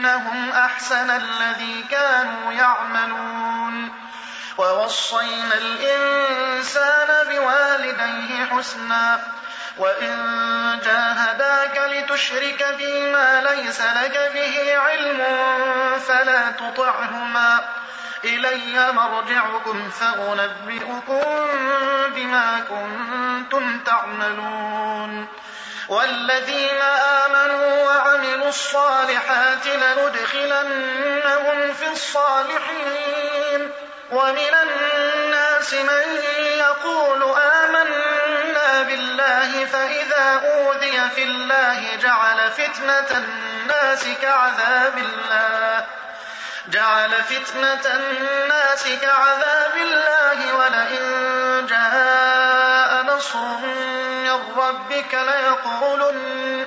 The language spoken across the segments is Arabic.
ولنجزينهم أحسن الذي كانوا يعملون. ووصينا الإنسان بوالديه حسنا. وإن جاهداك لتشرك بما ليس لك به علم فلا تطعهما. إلي مرجعكم فأنبئكم بما كنتم تعملون. والذين آمنوا الصالحات لندخلنهم في الصالحين ومن الناس من يقول آمنا بالله فإذا أوذي في الله جعل فتنة الناس كعذاب الله جعل فتنة الناس كعذاب الله ولئن جاء نصر من ربك ليقولن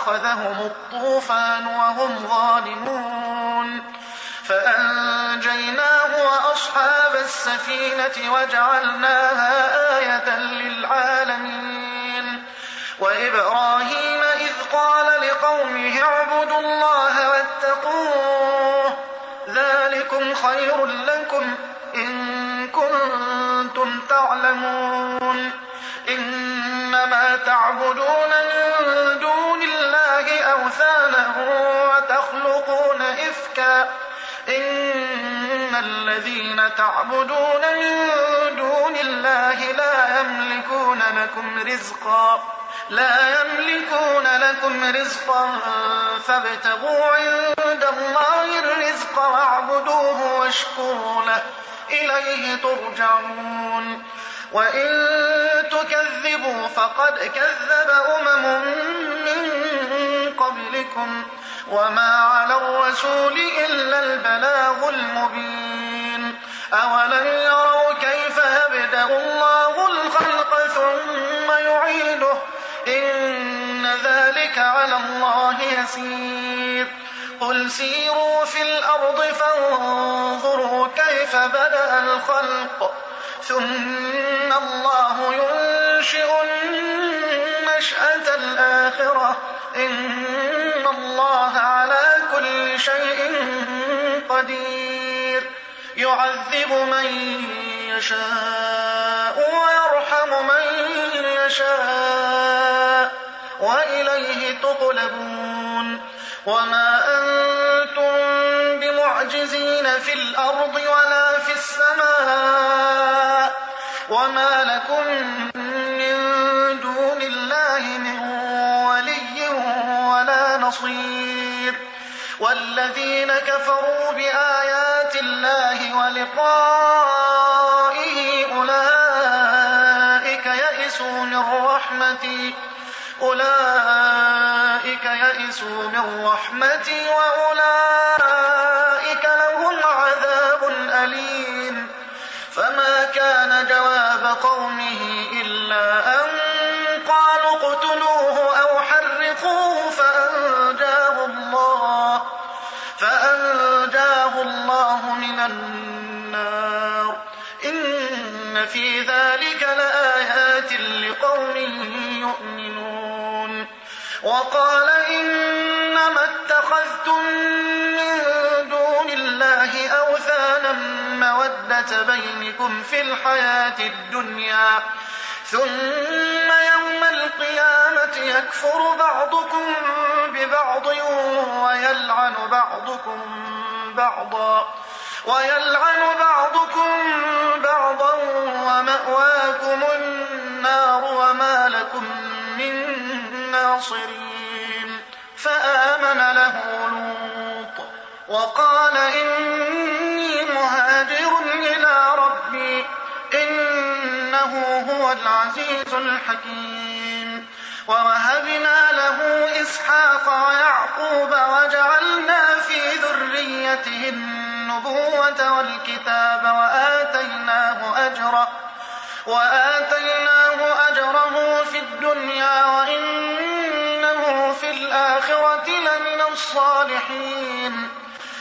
فأخذهم الطوفان وهم ظالمون فأنجيناه وأصحاب السفينة وجعلناها آية للعالمين وإبراهيم إذ قال لقومه اعبدوا الله واتقوه ذلكم خير لكم إن كنتم تعلمون إنما تعبدون من إن الذين تعبدون من دون الله لا يملكون لكم رزقا لا يملكون لكم رزقا فابتغوا عند الله الرزق واعبدوه واشكروا له إليه ترجعون. وإن تكذبوا فقد كذب أمم من قبلكم. وما على الرسول إلا البلاغ المبين أولم يروا كيف يبدأ الله الخلق ثم يعيده إن ذلك على الله يسير قل سيروا في الأرض فانظروا كيف بدأ الخلق ثم الله ينشئ الآخرة إن الله على كل شيء قدير. يعذب من يشاء ويرحم من يشاء وإليه تقلبون. وما أنتم بمعجزين في الأرض ولا في السماء. وما لكم نصير والذين كفروا بآيات الله ولقائه أولئك يئسوا من رحمتي أولئك يئسوا من رحمتي وأولئك لهم عذاب أليم. فما كان جواب قومه إلا مودة بينكم في الحياة الدنيا ثم يوم القيامة يكفر بعضكم ببعض ويلعن بعضكم بعضا ويلعن بعضكم بعضا ومأواكم النار وما لكم من ناصرين. فآمن له لوط وقال إني مهاجر إلى ربي. إنه هو العزيز الحكيم. ووهبنا له إسحاق ويعقوب وجعلنا في ذريته النبوة والكتاب وآتيناه أجره وآتيناه أجره في الدنيا وإنه في الآخرة لمن الصالحين.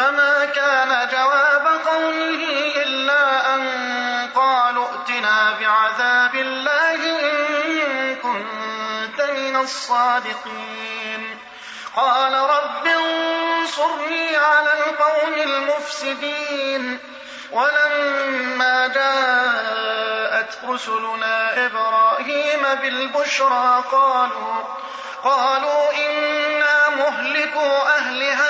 فما كان جواب قومه إلا أن قالوا ائتنا بعذاب الله إن كنت من الصادقين. قال رب انصرني على القوم المفسدين. ولما جاءت رسلنا إبراهيم بالبشرى قالوا قالوا إنا مهلكوا أهل هذه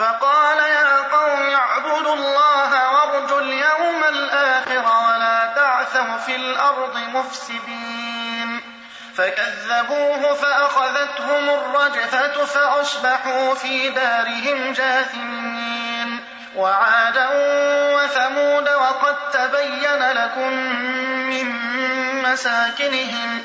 فقال يا قوم اعبدوا الله وارجوا اليوم الآخر ولا تعثوا في الأرض مفسدين. فكذبوه فأخذتهم الرجفة فأصبحوا في دارهم جاثمين. وعادا وثمود وقد تبين لكم من مساكنهم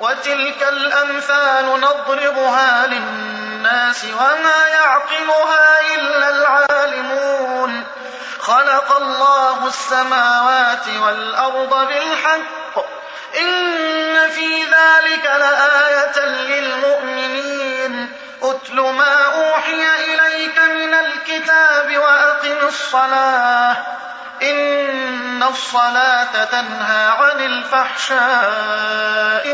وتلك الأمثال نضربها للناس وما يعقلها إلا العالمون. خلق الله السماوات والأرض بالحق. إن في ذلك لآية للمؤمنين. أتل ما أوحي إليك من الكتاب وأقم الصلاة. إن الصلاة تنهى عن الفحشاء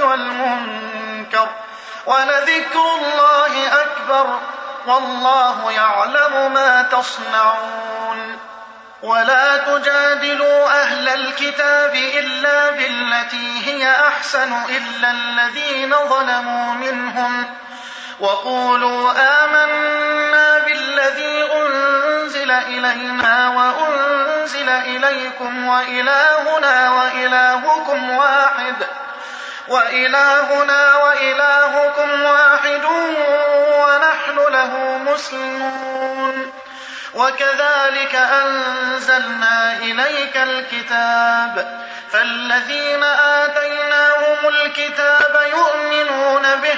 والمنكر ولذكر الله أكبر والله يعلم ما تصنعون ولا تجادلوا أهل الكتاب إلا بالتي هي أحسن إلا الذين ظلموا منهم وقولوا آمنا بالذي أنزل إلينا وأنزل إليكم وإلهنا وإلهكم واحد. وإلهنا وإلهكم واحد ونحن له مسلمون. وكذلك أنزلنا إليك الكتاب. فالذين آتيناهم الكتاب يؤمنون به.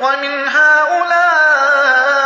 ومن هؤلاء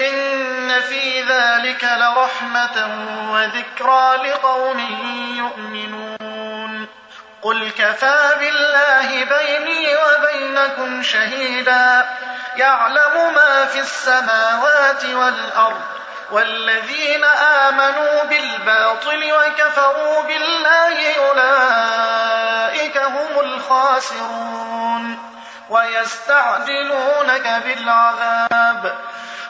إن في ذلك لرحمة وذكرى لقوم يؤمنون قل كفى بالله بيني وبينكم شهيدا يعلم ما في السماوات والأرض والذين آمنوا بالباطل وكفروا بالله أولئك هم الخاسرون ويستعجلونك بالعذاب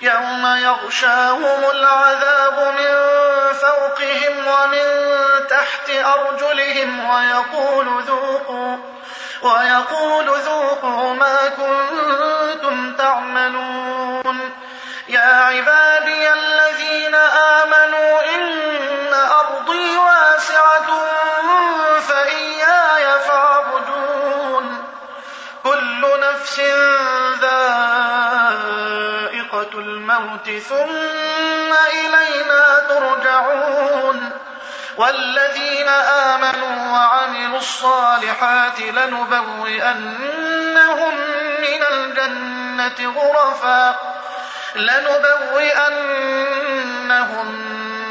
يوم يغشاهم العذاب من فوقهم ومن تحت أرجلهم ويقول ذوقوا ويقول ذوقوا ما كنتم تعملون الموت ثم إلينا ترجعون والذين آمنوا وعملوا الصالحات لنبوئنهم من الجنة غرفا لنبوئنهم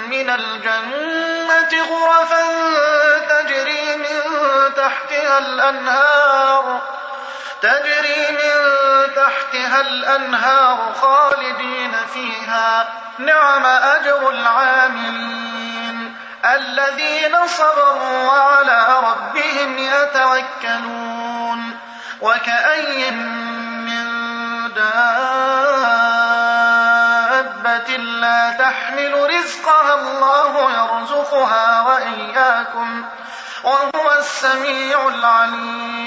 من الجنة غرفا تجري من تحتها الأنهار تجري من تحتها الأنهار خالدين فيها. نعم أجر العاملين الذين صبروا وعلى ربهم يتوكلون. وكأي من دابة لا تحمل رزقها الله يرزقها وإياكم. وهو السميع العليم.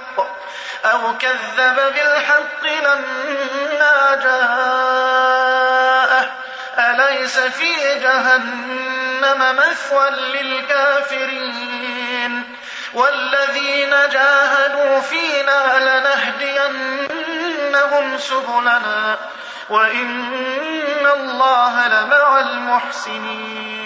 بالحق أو كذب بالحق لما جاءه. أليس في جهنم مثوى للكافرين؟ والذين جاهدوا فينا لنهدينهم سبلنا وإن الله لمع المحسنين.